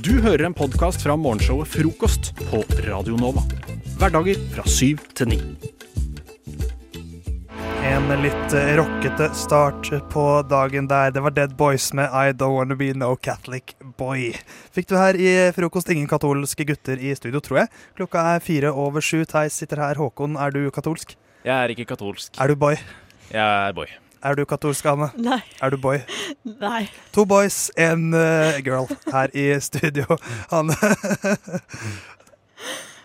Du hører en podkast fra morgenshowet Frokost på Radio Nova. Hverdager fra syv til ni. En litt eh, rockete start på dagen der. Det var Dead Boys med I Don't Wanna Be No Catholic Boy. Fikk du her i frokost ingen katolske gutter i studio, tror jeg. Klokka er fire over sju. Theis sitter her. Håkon, er du katolsk? Jeg er ikke katolsk. Er du boy? Jeg er boy. Er du katolsk, Anne? Nei. Er du boy? Nei. To boys, en uh, girl her i studio. Anne,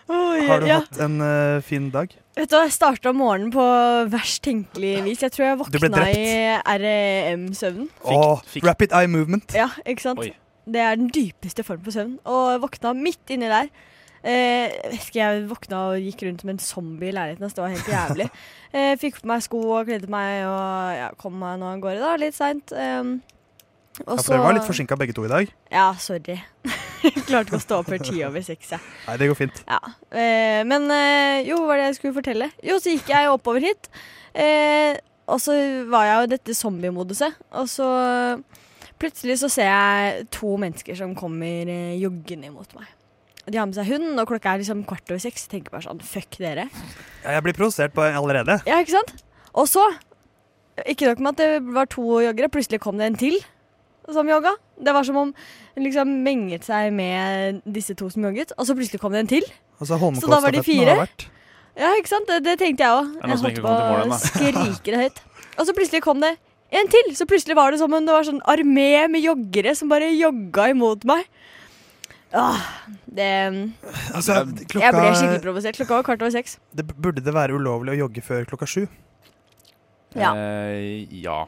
Oi, har du ja. hatt en uh, fin dag? Vet du hva, Jeg starta morgenen på verst tenkelig vis. Jeg tror jeg våkna i REM-søvnen. Åh, rapid eye movement. Ja, ikke sant? Oi. Det er den dypeste form for søvn. Og jeg våkna midt inni der. Eh, jeg våkna og gikk rundt som en zombie i leiligheten. Det var helt jævlig. eh, fikk på meg sko og kledde meg og ja, kom meg nå av gårde, da, litt seint. Um, Ja, for dere var litt forsinka begge to i dag. Ja, sorry. Klarte ikke å stå opp før ti over seks. Ja. Nei, det går fint. Ja. Eh, men eh, jo, hva var det jeg skulle fortelle? Jo, så gikk jeg oppover hit. Eh, og så var jeg jo i dette zombie-moduset. Og så plutselig så ser jeg to mennesker som kommer eh, joggende imot meg. De har med seg hund, og klokka er liksom kvart over seks. Jeg tenker bare sånn, fuck dere. Ja, jeg blir provosert på allerede. Ja, ikke sant? Og så, ikke nok med at det var to joggere, plutselig kom det en til som jogga. Det var som om hun liksom menget seg med disse to som jogget, og så plutselig kom det en til. Altså, Så da var de fire. Ja, ikke sant? Det, det tenkte jeg òg. Jeg holdt på å skrike det høyt. Og så plutselig kom det en til. Så plutselig var det som om det var sånn armé med joggere som bare jogga imot meg. Åh, det Altså, Jeg ble skikkelig provosert. Klokka var kvart over seks. det, burde det være ulovlig å jogge før klokka sju? Ja. Eh, ja.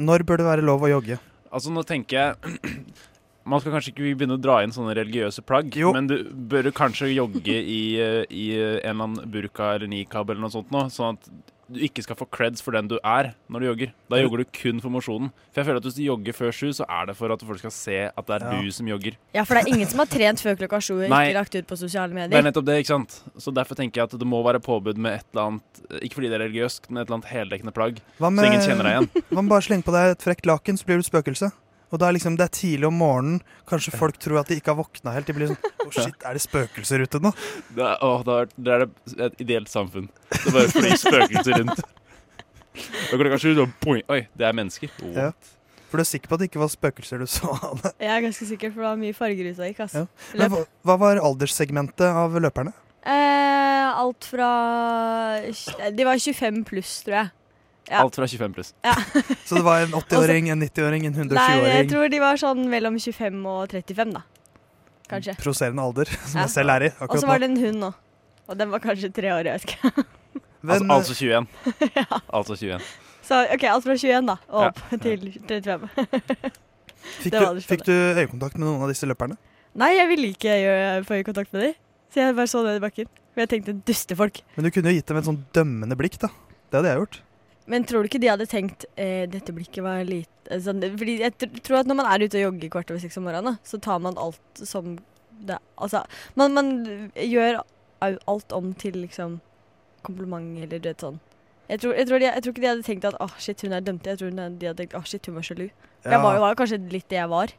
Når bør det være lov å jogge? Altså, nå tenker jeg Man skal kanskje ikke begynne å dra inn sånne religiøse plagg, Jo. men du bør kanskje jogge i, eh, i en eller annen burka eller nikab eller noe sånt nå, sånn at du ikke skal få creds for den du er når du jogger. Da jogger du kun for mosjonen. For jeg føler at hvis du jogger før sju, så er det for at folk skal se at det er Ja. du som jogger. Ja, for det er ingen som har trent før klokka sju og ikke lagt ut på sosiale Det er nettopp det, ikke sant? Så derfor tenker jeg at det må være påbud med et eller annet Ikke fordi det er religiøst, men et eller annet heldekkende plagg. Hva Så ingen kjenner deg igjen. Hva med bare slenge på deg et frekt laken, så blir du et spøkelse? Og da er liksom, Det er tidlig om morgenen. Kanskje folk tror at de ikke har våkna helt. De blir sånn Å, shit, er det spøkelser ute nå? Det er, åh, det er, det er et ideelt samfunn. Det bare flyr spøkelser rundt. Og klokka sju, og boing, Oi, det er mennesker. Oh. Ja. For du er sikker på at det ikke var spøkelser du så? Anne? Jeg er ganske sikker, for det var mye farger ute og gikk. Altså. Ja. Men hva, hva var alderssegmentet av løperne? Eh, alt fra De var 25 pluss, tror jeg. Ja. Alt fra 25 pluss. Så det var en 80-åring, en 90-åring, en Nei, jeg 120-åring. tror de var sånn mellom 25 og 35, da. Kanskje. Proserende alder, som Ja. jeg selv er i Og så var det en hund nå. Og den var kanskje tre år, jeg husker. Men, Altså, altså 21. Altså 21. Så OK, alt fra 21 da, og opp til 35. fikk, du, fikk du øyekontakt med noen av disse løperne? Nei, jeg ville ikke få øyekontakt med dem. Så jeg bare så ned i bakken. For jeg tenkte dustefolk. Men du kunne jo gitt dem et sånn dømmende blikk, da. Det hadde jeg gjort. Men tror du ikke de hadde tenkt eh, dette blikket var lite eh, sånn, Fordi jeg tror at når man er ute og jogger kvart over seks om morgenen, da, så tar man alt som det Altså, man, man gjør alt om til liksom kompliment eller du vet sånn. Jeg tror, jeg, tror de, jeg tror ikke de hadde tenkt at åh, shit, hun er dømt. Jeg tror de hadde tenkt åh, shit, hun var sjalu. For Jeg var jo var kanskje litt det jeg var.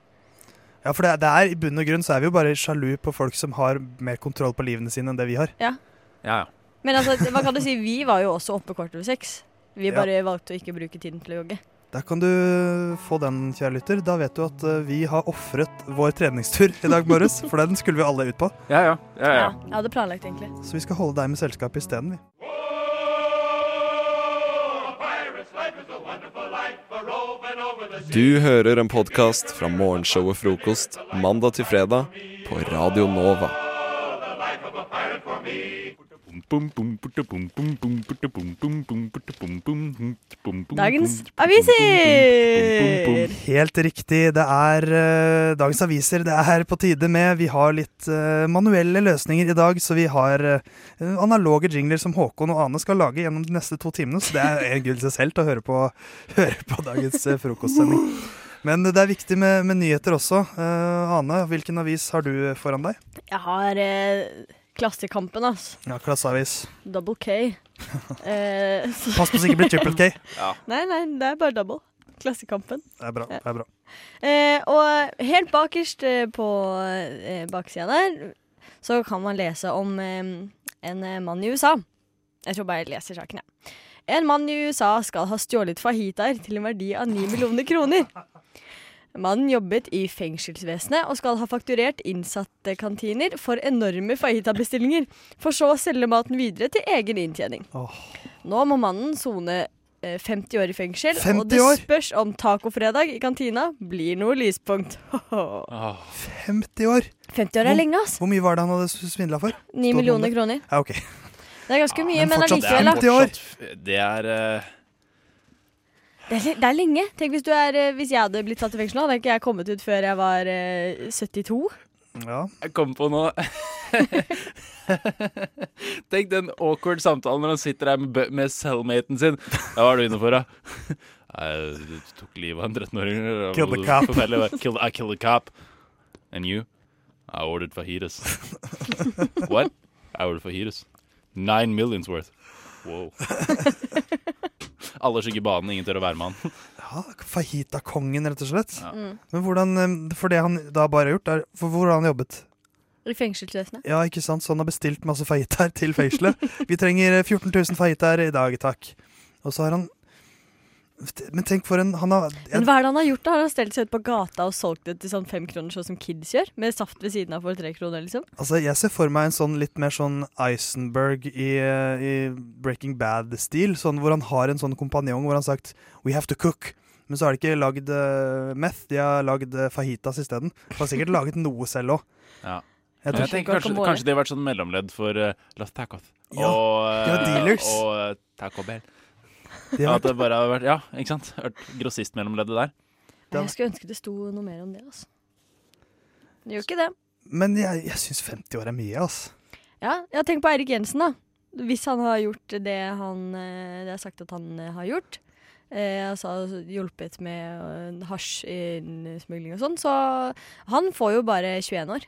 Ja, for det, det er i bunn og grunn så er vi jo bare sjalu på folk som har mer kontroll på livene sine enn det vi har. Ja, ja. Men altså, hva kan du si, vi var jo også oppe kvart over seks. Vi Ja. bare valgte å ikke bruke tiden til å jogge. Der kan du få den, kjære lytter. Da vet du at eh, vi har ofret vår treningstur i dag morges, for den skulle vi alle ut på. Ja, ja. ja, ja. Jeg hadde planlagt, egentlig. Så vi skal holde deg med selskap isteden, vi. Du hører en podkast fra morgenshowet Frokost mandag til fredag på Radio Nova. Dagens aviser! Helt riktig. Det er uh, dagens aviser det er på tide med. Vi har litt uh, manuelle løsninger i dag, så vi har uh, analoge jingler som Håkon og Ane skal lage gjennom de neste to timene. Så det er en gull i seg selv til å høre på, høre på dagens eh, frokostsending. Men det er viktig med, med nyheter også. Eh, Ane, hvilken avis har du foran deg? Jeg har eh, Klassekampen, ass. Ja, Klasseavis. Double K. Eh, så- Pass på så ikke blir triple K. Nei, nei, det er bare double. Klassekampen. Det er bra. det er bra. Eh, og helt bakerst eh, på eh, baksida der så kan man lese om eh, en eh, mann i USA. Jeg tror bare jeg leser saken, jeg. En mann i USA skal ha stjålet fajitaer til en verdi av 9 millioner kroner. Mannen jobbet i fengselsvesenet og skal ha fakturert innsatte kantiner for enorme fajitabestillinger, for så å selge maten videre til egen inntjening. Oh. Nå må mannen sone eh, 50 år i fengsel, og det år? spørs om tacofredag i kantina blir noe lyspunkt. Oh. 50 år! 50 år er lenge, ass. Hvor mye var det han hadde svindla for? 9 millioner kroner. Ja, ok. Det er ganske mye, men men allikevel. det er da. 50 år. Det er eh, Det er, det er lenge. Tenk hvis, du er, eh, hvis jeg hadde blitt tatt i fengsel nå, hadde ikke jeg kommet ut før jeg var eh, 72. Ja. Jeg kom på noe Tenk den awkward samtalen når han sitter der med, med cellmaten sin. Ja, hva er du inne for, da? Jeg tok livet av en 13-åring. Kill the cop. Kill, I killed, I killed the cop. And you? I ordered fajitas. What? I ordered fajitas. Nine millions worth. Wow. Alle skygger banen, ingen tør å være med han. ja Fahita-kongen, rett og slett. Ja. Mm. Men hvordan eh, For det han da bare har gjort, er For hvor har han jobbet? I fengselsvesenet. Ja, ikke sant? Så han har bestilt masse fahitaer til fengselet. Vi trenger eh, 14 000 fahitaer i dag, takk. Og så har han Men tenk for en Han har Men hva er det han har gjort? da? Han har stelt seg ut på gata og solgt det til sånn fem kroner, sånn som kids gjør? Med saft ved siden av for tre kroner, liksom? Altså, jeg ser for meg en sånn litt mer sånn Eisenberg i, eh, i Breaking Bad-stil. Sånn hvor han har en sånn kompanjong hvor han har sagt We have to cook. Men så har de ikke lagd uh, meth, de har lagd uh, fajitas isteden. De har sikkert laget noe selv òg. Ja. Jeg tror, jeg tenker kanskje, kanskje det har vært sånn mellomledd for uh, Los Tacos. Ja, og, uh, eh, dealers. Og uh, Taco Bell. De Ja, at det bare har vært Ja, ikke sant? Vært grossistmellomleddet der. Det Jeg skulle ønske det sto noe mer om det. altså. Det gjør ikke det. Men jeg, jeg syns 50 år er mye, altså. Ja, jeg tenk på Eirik Jensen, da. Hvis han har gjort det han eh, det er sagt at han eh, har gjort, eh, altså hjulpet med eh, hasjinnsmugling og sånn, så han får jo bare 21 år.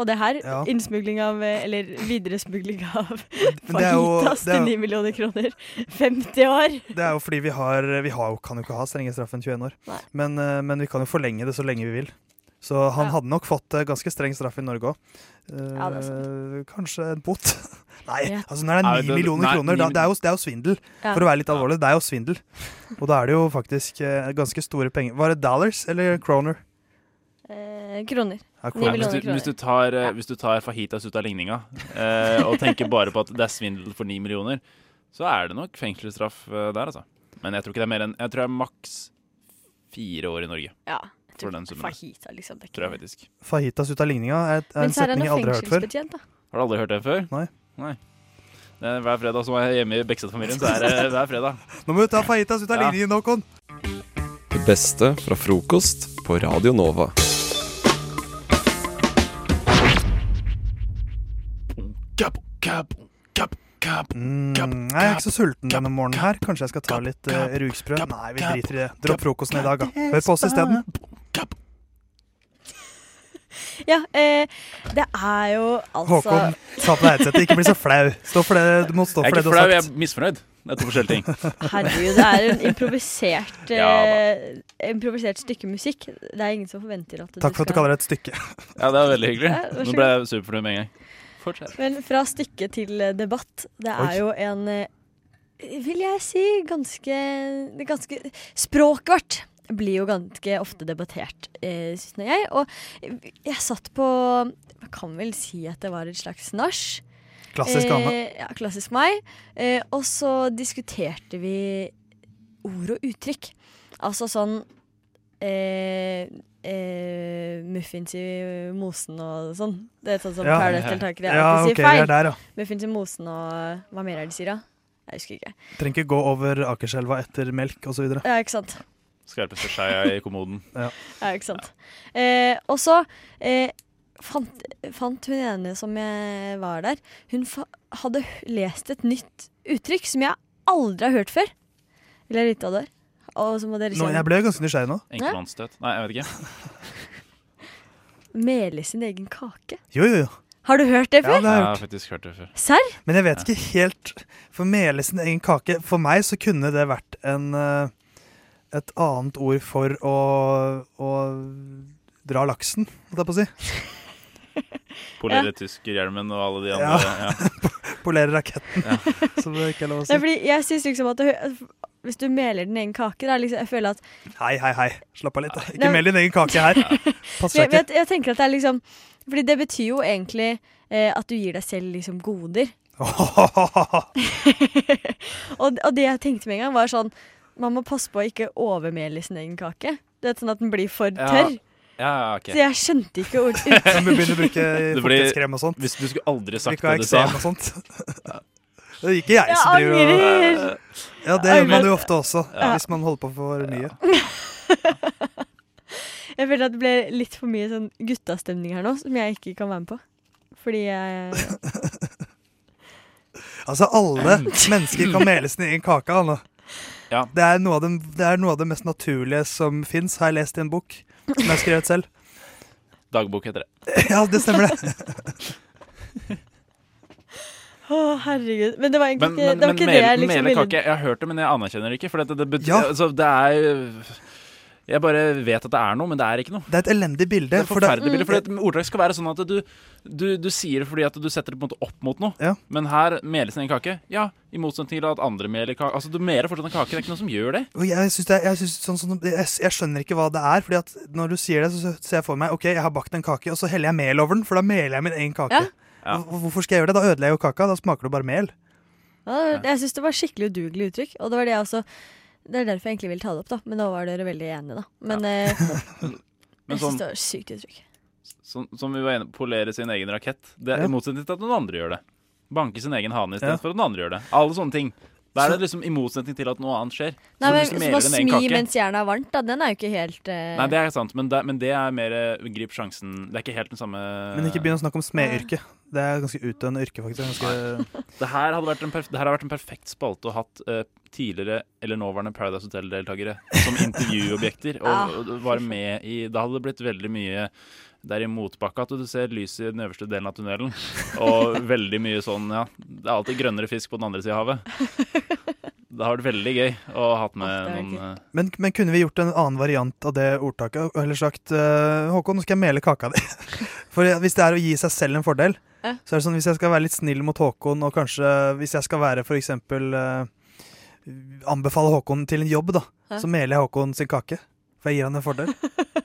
Og det her, Ja. innsmugling av eh, Eller videresmugling av fajitas til jo, 9 millioner kroner. 50 år! det er jo fordi vi har Vi har, kan jo ikke ha strengere straff enn 21 år. Men, eh, men vi kan jo forlenge det så lenge vi vil. Så han Ja. hadde nok fått eh, ganske streng straff i Norge òg. Ja, kanskje en bot. Nei, Ja. altså når det er ni millioner nei, kroner, da, det, er jo, det er jo svindel. Ja. For å være litt alvorlig, det er jo svindel. Og da er det jo faktisk eh, ganske store penger. Var det dollars eller kroner? Eh, kroner. Kroner. Hvis du, hvis, du tar, eh, Ja. hvis du tar fajitas ut av ligninga eh, og tenker bare på at det er svindel for ni millioner, så er det nok fengselsstraff eh, der, altså. Men jeg tror ikke det er mer enn Jeg tror det er maks fire år i Norge. Ja. Jeg For tror der. Fajita, liksom. Det Tror jeg faktisk. Fajitas ut av ligninga er, er en setning jeg aldri har hørt før. Har du aldri hørt det før? Nei. Nei. Det er hver fredag som er hjemme i Bekkstedt-familien, så er det hver fredag. Nå må du ta fajitas ut av Ja. ligningen, Håkon! Det beste fra frokost på Radio Nova. Mm, jeg er ikke så sulten denne morgenen her. Kanskje jeg skal ta litt uh, rugsprø? Nei, vi driter i det. Dropp frokosten i dag, da. Hør på oss isteden. Ja, eh, det er jo altså Håkon, ta på deg headsetet. Ikke bli så flau. Stå for det, du må stå Jeg er for det ikke du flau, sagt jeg sagt. er misfornøyd. Det er to forskjellige ting. Herregud, det er en improvisert Ja eh, Improvisert stykke musikk. Det er ingen som forventer at Takk for at du kaller det et stykke. Ja, det er veldig hyggelig. Ja, Nå ble jeg superfornøyd med en gang. Fortsett. Men fra stykke til eh, debatt. Det er Oi. jo en eh, Vil jeg si ganske, ganske Språket vårt blir jo ganske ofte debattert, eh, synes jeg. Og jeg satt på Jeg kan vel si at det var et slags nach. Klassisk Anne. Eh, ja, klassisk meg. Eh, og så diskuterte vi ord og uttrykk. Altså sånn eh, eh, Muffins i mosen og sånn. Det er sånn som Ja. Paradise-deltakere Ja, alltid ok, sier feil. er der, ja. Muffins i mosen og Hva mer er det de sier, da? Jeg husker ikke. Trenger ikke gå over Akerselva etter melk osv. Ja, ikke sant. Skarpeste skeia i kommoden. Ja, ikke sant. Eh, og så eh, fant, fant hun ene som jeg var der, hun fa hadde lest et nytt uttrykk som jeg aldri har hørt før. Eller litt av det? Og så må dere si Nå, jeg ble ganske nysgjerrig nå. Enkeltmannsstøt. Nei, jeg vet ikke. Mele sin egen kake. Jo, jo, jo. Har du hørt det Ja, før? det har Jeg jeg har faktisk hørt det før. Serr? Men jeg vet ikke helt For mele sin egen kake For meg så kunne det vært en eh, et annet ord for å, å dra laksen, holdt jeg på å si. Polere tyskerhjelmen og alle de andre. Ja. Polere raketten, som det ikke er lov å si. Nei, fordi jeg synes liksom at det, Hvis du meler din egen kake, da liksom, jeg føler at Hei, hei, hei. Slapp av litt. da. Nei, Ikke meld din egen kake her. Passer ikke. jeg, jeg tenker at det er liksom Fordi det betyr jo egentlig eh, at du gir deg selv liksom goder. og, og det jeg tenkte med en gang, var sånn Man må passe på å ikke overmele sin egen kake. Det er sånn at den blir for tørr. ja, Ja, ok. Så jeg skjønte ikke ordet. Du begynner å bruke fuktighetskrem og sånt. Hvis du skulle aldri sagt det du sa. Det er ikke jeg Jeg som driver og! Ja, det gjør man jo ofte også, Ja. hvis man holder på for mye. Jeg føler at det ble litt for mye sånn guttastemning her nå, som jeg ikke kan være med på. Fordi jeg Altså, alle mennesker kan mele sin egen kake. Anne. Ja. Det, er noe av det, det er noe av det mest naturlige som fins, har jeg lest i en bok som jeg har skrevet selv. Dagbok heter det. Ja, det stemmer det. Å, herregud. Men det var egentlig Men, ikke, men, det var men ikke mele, det jeg liksom mele ville jeg har hørt det, men jeg anerkjenner det ikke. For det, det, betyr, Ja. altså, det er Jeg bare vet at det er noe, men det er ikke noe. Det er et elendig bilde. Det er forferdelig bilde. For et ordtak skal være sånn at du, du, du sier det fordi at du setter det på en måte opp mot noe. Ja. Men her meles en kake. Ja, i motsetning til at andre meler kake. Altså, du meler fortsatt en kake. Det er ikke noe som gjør det. jeg, det er, jeg, sånn, sånn, jeg, jeg skjønner ikke hva det er. Fordi at Når du sier det, så ser jeg for meg Ok, jeg har bakt en kake, og så heller jeg mel over den. For da meler jeg min egen kake. Ja. Ja. Hvorfor skal jeg gjøre det? Da ødelegger jeg jo kaka. Da smaker det bare mel. ja, Jeg syns det var skikkelig udugelig uttrykk. Og det var det jeg også Det er derfor jeg egentlig ville ta det opp, da. Men nå var dere veldig enige, da. Men eh, Men jeg sånn, syns det var sykt uttrykk. som, som vi var enige polere sin egen rakett. Det er Ja. I motsetning til at noen andre gjør det. Banke sin egen hane Ja. istedenfor for at noen andre gjør det. Alle sånne ting. Da er det liksom i motsetning til at noe annet skjer. Nei, Så men så du Som meler å din egen smi kake- mens jernet er varmt, da. Den er jo ikke helt uh... Nei, det er sant, men det, men det er mer eh, grip sjansen Det er ikke helt den samme Men ikke begynn å snakke om smedyrket. Det er ganske utdøende yrke, faktisk. Ganske, Det her, hadde vært en perf det her har vært en perfekt spalte å hatt uh, tidligere eller nåværende Paradise Hotel-deltakere som intervjuobjekter. Ah. Og, og var med i Da hadde det blitt veldig mye der i motbakka at du ser lyset i den øverste delen av tunnelen. Og veldig mye sånn, ja Det er alltid grønnere fisk på den andre sida av havet. Det har vært veldig gøy å ha hatt med er noen eh, men, men kunne vi gjort en annen variant av det ordtaket? Eller sagt uh, Håkon, nå skal jeg mele kaka di. For hvis det er å gi seg selv en fordel, eh? så er det sånn hvis jeg skal være litt snill mot Håkon, og kanskje hvis jeg skal være for eksempel eh, Anbefale Håkon til en jobb, da, eh? så meler jeg Håkon sin kake. For jeg gir han en fordel.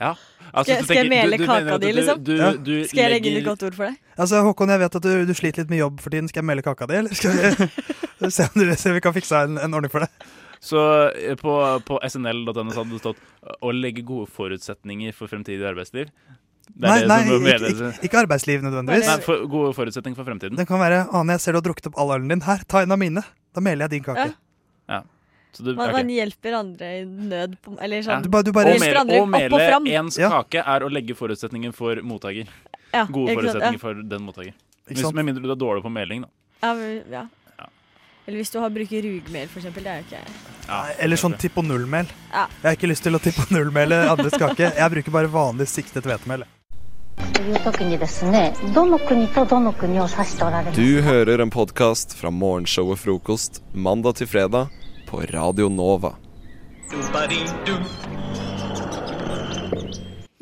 Ja. Skal jeg- du skal jeg mele du- du kaka di, liksom? Du, Ja. du Skal jeg legge inn et godt ord for deg? Altså, Håkon, jeg vet at du, du sliter litt med jobb for tiden. Skal jeg mele kaka di, eller skal vi se om du, se om vi kan fikse en, en ordning for det? Så eh, på, på snl.no hadde det stått å legge gode forutsetninger for fremtidig arbeidsliv. Nei, nei ikke, ikke, ikke arbeidsliv nødvendigvis. Nei, for, gode forutsetninger for fremtiden. Den kan være Ane, jeg ser du har drukket opp all ølen din. Her, ta en av mine. Da meler jeg din kake. Ja. Så du, man, okay. man, hjelper andre i nød. På, eller sånn. Ja. Du bare, hjelper andre mele, opp og fram. ens ja. kake er å legge forutsetningen for mottaker. Ja, Gode forutsetninger sant, for den mottaker. Hvis, med mindre du er dårlig på meling, da. Ja, Eller hvis du har bruker rugmel, for. Det er jo ikke Eller sånn tipp og null-mel. Jeg har ikke lyst til å tippe og null-mele andres kake. Jeg bruker bare vanlig siktet hvetemel. Du hører en podkast fra morgenshow og frokost mandag til fredag på Radio Nova.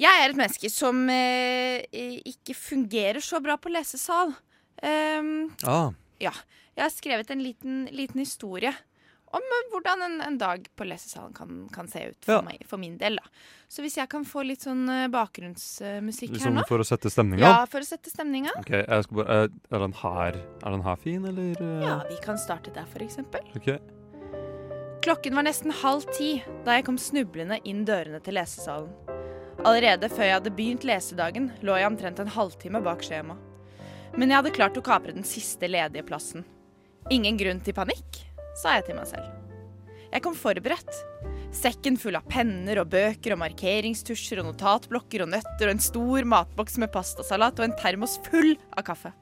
Jeg er et menneske som eh, ikke fungerer så bra på lesesal. Um, Ah, ja. Jeg har skrevet en liten, liten historie om eh, hvordan en, en dag på lesesalen kan, kan se ut for, Ja. meg, for min del. da. Så hvis jeg kan få litt sånn bakgrunnsmusikk bakgrunnsmusikk her liksom nå for å sette stemninga? Ja, for å sette stemninga. Okay, jeg skal bare, er, er den her Er den her fin, eller? eh? Ja, vi kan starte der, for eksempel. Ok. Klokken var nesten halv ti da jeg kom snublende inn dørene til lesesalen. Allerede før jeg hadde begynt lesedagen, lå jeg omtrent en halvtime bak skjema. Men jeg hadde klart å kapre den siste ledige plassen. Ingen grunn til panikk, sa jeg til meg selv. Jeg kom forberedt. Sekken full av penner og bøker og markeringstusjer og notatblokker og nøtter og en stor matboks med pastasalat og en termos full av kaffe.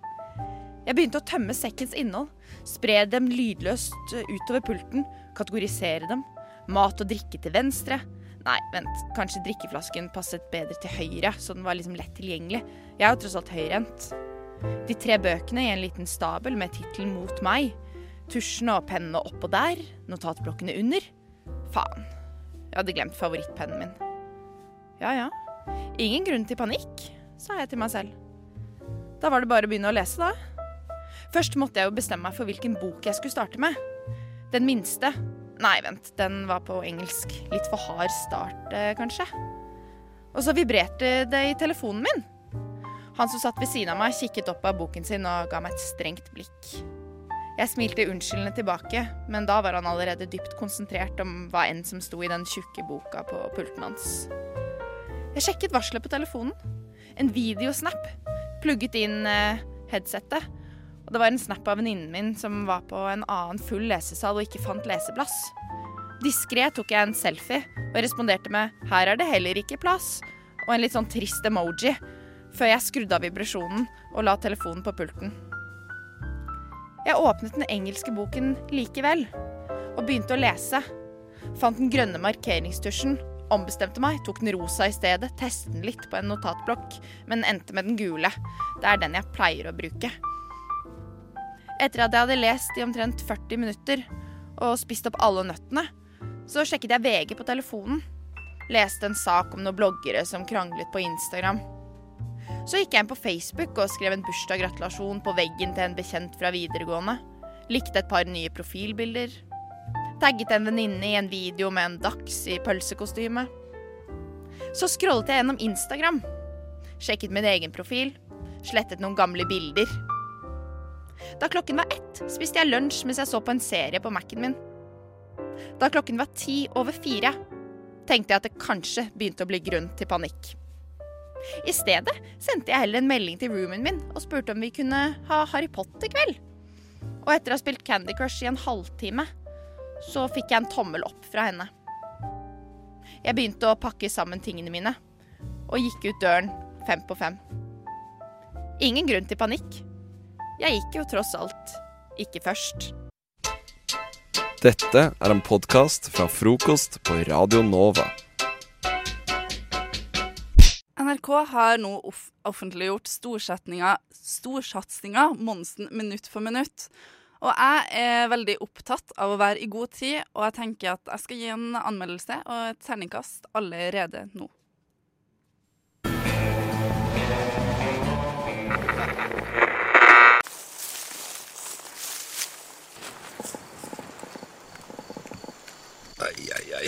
Jeg begynte å tømme sekkens innhold, spre dem lydløst utover pulten, kategorisere dem. Mat og drikke til venstre. Nei, vent, kanskje drikkeflasken passet bedre til høyre, så den var liksom lett tilgjengelig. Jeg er jo tross alt høyrehendt. De tre bøkene i en liten stabel med tittelen Mot meg. Tusjene og pennene oppå der, notatblokkene under. Faen. Jeg hadde glemt favorittpennen min. Ja ja. Ingen grunn til panikk, sa jeg til meg selv. Da var det bare å begynne å lese, da. Først måtte jeg jo bestemme meg for hvilken bok jeg skulle starte med. Den minste. Nei, vent, den var på engelsk. Litt for hard start, eh, kanskje. Og så vibrerte det i telefonen min. Han som satt ved siden av meg, kikket opp av boken sin og ga meg et strengt blikk. Jeg smilte unnskyldende tilbake, men da var han allerede dypt konsentrert om hva enn som sto i den tjukke boka på pulten hans. Jeg sjekket varselet på telefonen. En videosnap. Plugget inn headsetet headsettet. Og det var en snap av venninnen min som var på en annen full lesesal og ikke fant leseplass. Diskré tok jeg en selfie og responderte med 'her er det heller ikke plass' og en litt sånn trist emoji, før jeg skrudde av vibrasjonen og la telefonen på pulten. Jeg åpnet den engelske boken likevel, og begynte å lese. Fant den grønne markeringstusjen, ombestemte meg, tok den rosa i stedet, testet den litt på en notatblokk, men endte med den gule. Det er den jeg pleier å bruke. Etter at jeg hadde lest i omtrent 40 minutter og spist opp alle nøttene, så sjekket jeg VG på telefonen. Leste en sak om noen bloggere som kranglet på Instagram. Så gikk jeg inn på Facebook og skrev en bursdagsgratulasjon på veggen til en bekjent fra videregående. Likte et par nye profilbilder. Tagget en venninne i en video med en dachs i pølsekostyme. Så scrollet jeg gjennom Instagram. Sjekket min egen profil. Slettet noen gamle bilder. Da klokken var ett, spiste jeg lunsj mens jeg så på en serie på Mac-en min. Da klokken var ti over fire, tenkte jeg at det kanskje begynte å bli grunn til panikk. I stedet sendte jeg heller en melding til roomien min og spurte om vi kunne ha Harry Potter i kveld. Og etter å ha spilt Candy Crush i en halvtime, så fikk jeg en tommel opp fra henne. Jeg begynte å pakke sammen tingene mine, og gikk ut døren fem på fem. Ingen grunn til panikk. Jeg gikk jo tross alt ikke først. Dette er en podkast fra frokost på Radio Nova. NRK har nå offentliggjort storsatsinga, Monsen minutt for minutt. Og jeg er veldig opptatt av å være i god tid, og jeg tenker at jeg skal gi en anmeldelse og et terningkast allerede nå.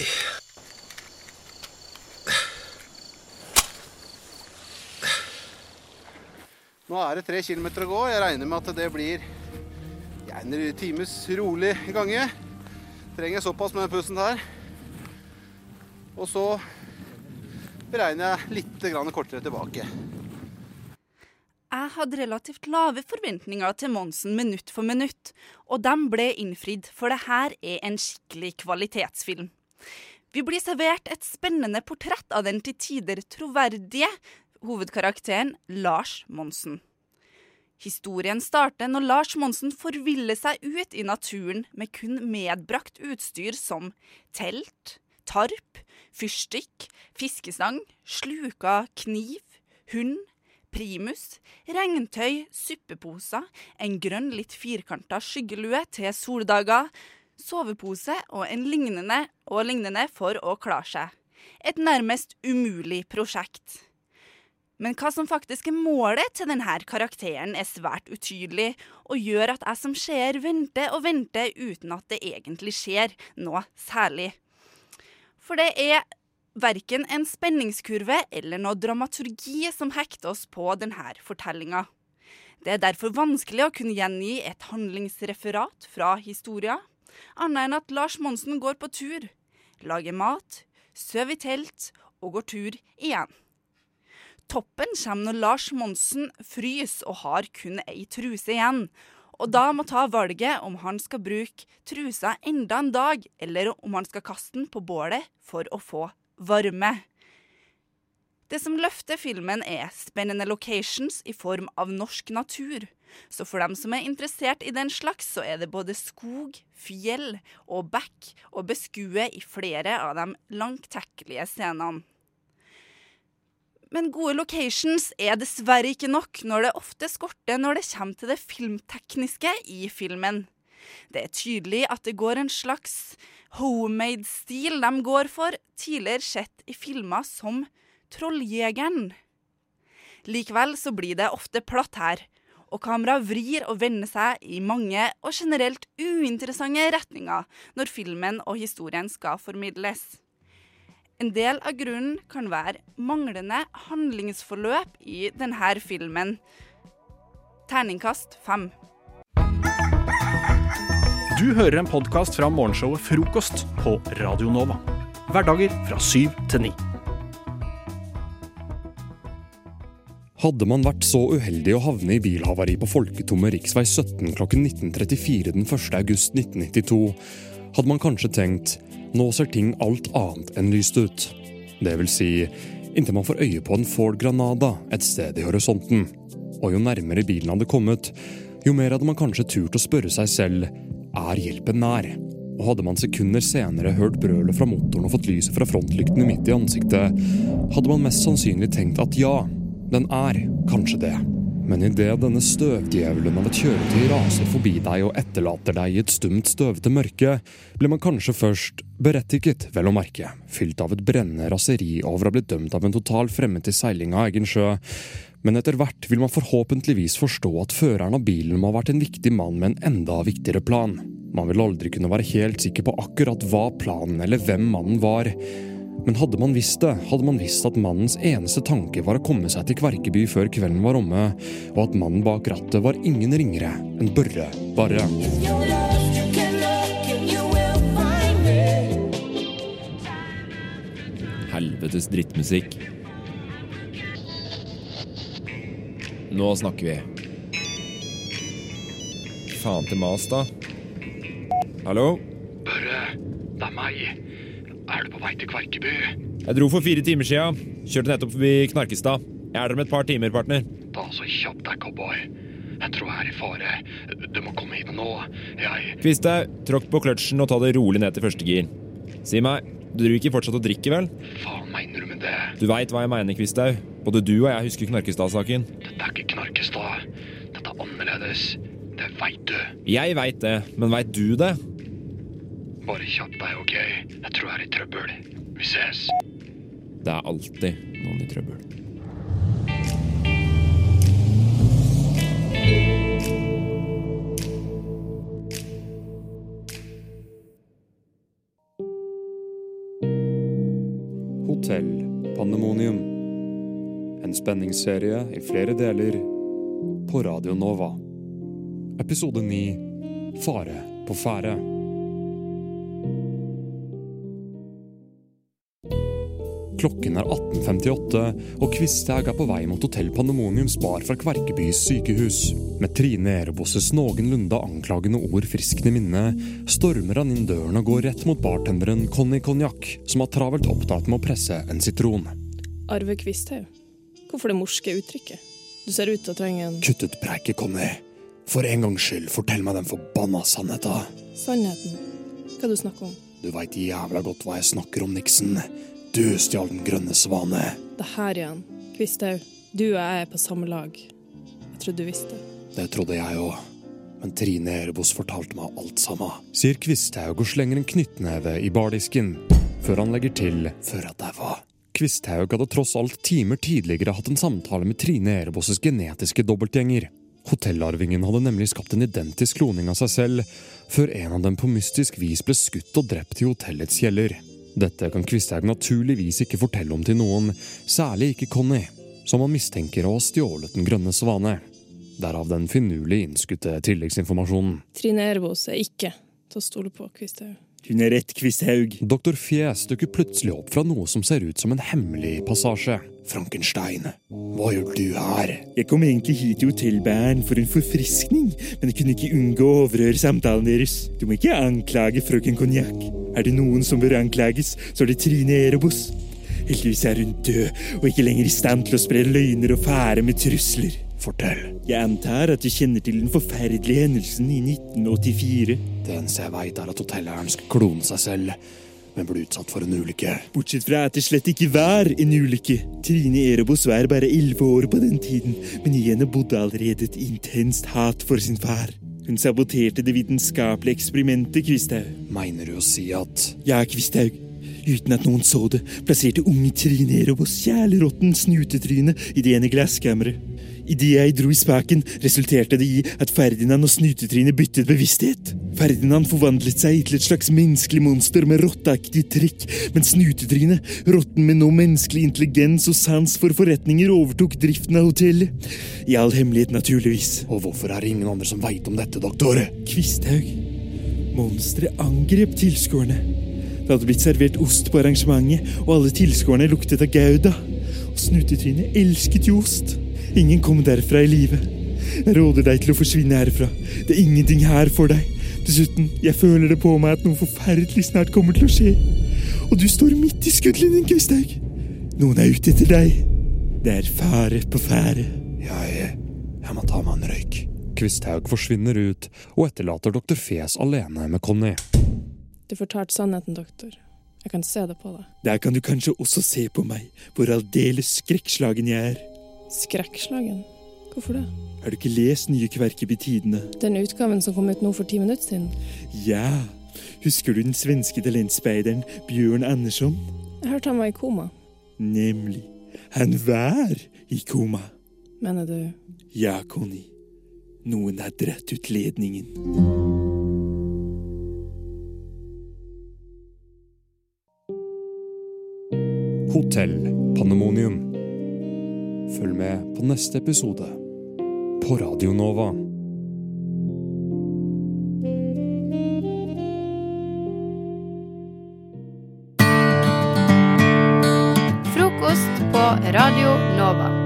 Ai. Nå er det tre kilometer å gå. Jeg regner med at det blir en times rolig gange. Trenger såpass med den pusten her. Og så beregner jeg litt kortere tilbake. Jeg hadde relativt lave forventninger til Monsen minutt for minutt, og de ble innfridd, for det her er en skikkelig kvalitetsfilm. Vi blir servert et spennende portrett av den til tider troverdige hovedkarakteren Lars Monsen. Historien starter når Lars Monsen forviller seg ut i naturen med kun medbrakt utstyr som telt, tarp, fyrstikk, fiskestang, sluka kniv, hund, primus, regntøy, suppeposer, en grønn litt firkanta skyggelue til soldager, sovepose og en lignende og lignende for å klare seg. Et nærmest umulig prosjekt. Men hva som faktisk er målet til denne karakteren er svært utydelig, og gjør at jeg som seer venter og venter uten at det egentlig skjer noe særlig. For det er verken en spenningskurve eller noe dramaturgi som hekter oss på denne fortellinga. Det er derfor vanskelig å kunne gjengi et handlingsreferat fra historia, annet enn at Lars Monsen går på tur, lager mat, sover i telt og går tur igjen. Toppen kommer når Lars Monsen fryser og har kun ei truse igjen, og da må ta valget om han skal bruke trusa enda en dag, eller om han skal kaste den på bålet for å få varme. Det som løfter filmen, er spennende locations i form av norsk natur. Så for dem som er interessert i den slags, så er det både skog, fjell og bekk å beskue i flere av de langtekkelige scenene. Men gode locations er dessverre ikke nok når det ofte skorter når det kommer til det filmtekniske i filmen. Det er tydelig at det går en slags homemade-stil de går for, tidligere sett i filmer som Trolljegeren. Likevel så blir det ofte platt her, og kameraet vrir og vender seg i mange og generelt uinteressante retninger når filmen og historien skal formidles. En del av grunnen kan være manglende handlingsforløp i denne filmen. Terningkast fem. Du hører en podkast fra morgenshowet Frokost på Radio Nova. Hverdager fra syv til ni. Hadde man vært så uheldig å havne i bilhavari på folketomme rv. 17 klokken 19.34 den 1. august 1992, hadde man kanskje tenkt nå ser ting alt annet enn lyst ut. Det vil si, inntil man får øye på en Ford Granada et sted i horisonten. Og jo nærmere bilen hadde kommet, jo mer hadde man kanskje turt å spørre seg selv er hjelpen nær. Og hadde man sekunder senere hørt brølet fra motoren og fått lyset fra frontlyktene midt i ansiktet, hadde man mest sannsynlig tenkt at ja, den er kanskje det. Men idet denne støvdjevelen av et kjøretøy raser forbi deg og etterlater deg i et stumt, støvete mørke, blir man kanskje først berettiget, vel å merke, fylt av et brennende raseri over å ha blitt dømt av en total fremmed til seiling av egen sjø. Men etter hvert vil man forhåpentligvis forstå at føreren av bilen må ha vært en viktig mann med en enda viktigere plan. Man vil aldri kunne være helt sikker på akkurat hva planen eller hvem mannen var. Men hadde man visst det, hadde man visst at mannens eneste tanke var å komme seg til Kverkeby før kvelden var omme, og at mannen bak rattet var ingen ringere enn Børre Barre. Helvetes drittmusikk. Nå snakker vi. Faen til mas, da. Hallo? Børre, det er meg. Er du på vei til Kverkeby? Jeg dro for fire timer sia. Kjørte nettopp forbi Knarkestad. Jeg er der om et par timer, partner. Ta så kjapp deg, cowboy. Jeg tror jeg er i fare. Du må komme hit nå. Jeg Kvisthaug, tråkk på kløtsjen og ta det rolig ned til første gir. Si meg, du driver ikke fortsatt og drikker, vel? Faen mener du med det? Du veit hva jeg mener, Kvisthaug. Både du og jeg husker Knarkestad-saken. Dette er ikke Knarkestad. Dette er annerledes. Det veit du. Jeg veit det, men veit du det? Bare kjapp deg, OK? Jeg tror jeg er i trøbbel. Vi ses. Det er alltid noen i trøbbel. Hotell Pandemonium. En spenningsserie i flere deler på Radio Nova. Episode 9 Fare på ferde. Klokken er 18.58, og Kvisthaug er på vei mot Hotell Pandemoniums bar fra Kverkebys sykehus. Med Trine Erebosses noenlunde anklagende ord friskt i minne, stormer han inn døren og går rett mot bartenderen Conny Konjakk, som har travelt opptatt med å presse en sitron. Arve Kvisthaug, hvorfor det morske uttrykket? Du ser ut til å trenge en Kutt ut preiket, Conny. For en gangs skyld, fortell meg den forbanna sannheten. Sannheten. Hva du snakker om? Du veit jævla godt hva jeg snakker om, Nixon. Du stjal Den grønne svane. Det her igjen. Kvisthaug, du og jeg er på samme lag. Jeg trodde du visste. Det trodde jeg òg. Men Trine Erebos fortalte meg alt sammen. Sier Kvisthaug og slenger en knyttneve i bardisken, før han legger til før at jeg var. Kvisthaug hadde tross alt timer tidligere hatt en samtale med Trine Erebosses genetiske dobbeltgjenger. Hotellarvingen hadde nemlig skapt en identisk kloning av seg selv, før en av dem på mystisk vis ble skutt og drept i hotellets kjeller. Dette kan Kvisthaug naturligvis ikke fortelle om til noen, særlig ikke Conny, som han mistenker å ha stjålet Den grønne svane. Derav den finurlig innskutte tilleggsinformasjonen. Trine Ervås er ikke til å stole på, Kvisthaug. Hun er rett, Kvisthaug. Doktor Fjes dukker plutselig opp fra noe som ser ut som en hemmelig passasje. Frankenstein, hva gjør du her? Jeg kom egentlig hit til hotellbæren for en forfriskning, men jeg kunne ikke unngå å overhøre samtalen deres. Du må ikke anklage frøken Konjakk. Er det noen som bør anklages, så er det Trine Erebos. Heldigvis er hun død og ikke lenger i stand til å spre løgner og fære med trusler. Fortell. Jeg antar at du kjenner til den forferdelige hendelsen i 1984. Det eneste jeg veit, er at hotelleieren skal klone seg selv, men ble utsatt for en ulykke. Bortsett fra at det slett ikke var en ulykke. Trine Erebos var bare elleve år på den tiden, men i henne bodde allerede et intenst hat for sin far. Hun saboterte det vitenskapelige eksperimentet, Kvisthaug. Mener du å si at Ja, Kvisthaug. Uten at noen så det, plasserte unge Trine Robos kjælerotten snutetryne i det ene glasskammeret. Idet jeg dro i spaken, resulterte det i at Ferdinand og Snutetryne byttet bevissthet. Ferdinand forvandlet seg til et slags menneskelig monster med rotteaktige trekk, mens Snutetryne, rotten med nå menneskelig intelligens og sans for forretninger, overtok driften av hotellet. I all hemmelighet, naturligvis. Og hvorfor er det ingen andre som veit om dette, doktor? Kvisthaug. Monsteret angrep tilskuerne. Det hadde blitt servert ost på arrangementet, og alle tilskuerne luktet av Gouda. Og Snutetryne elsket jo ost. Ingen kom derfra i live. Jeg råder deg til å forsvinne herfra. Det er ingenting her for deg. Dessuten, jeg føler det på meg at noe forferdelig snart kommer til å skje. Og du står midt i skuddlinjen, Kvisthaug. Noen er ute etter deg. Det er fare på ferde. Jeg Jeg må ta meg en røyk. Kvisthaug forsvinner ut og etterlater doktor Fes alene med Conny. Du fortalte sannheten, doktor. Jeg kan se det på deg. Der kan du kanskje også se på meg, hvor aldeles skrekkslagen jeg er. Skrekkslagen? Hvorfor det? Har du ikke lest nye Kverkeby Tidene? Den utgaven som kom ut nå for ti minutter siden? Ja. Husker du den svenske talentspeideren Bjørn Andersson? Jeg hørte han var i koma. Nemlig. Han var i koma. Mener du Ja, Conny. Noen har dratt ut ledningen. Hotell Pandemonium. Følg med på neste episode på Radio Nova. Frokost på Radio Nova.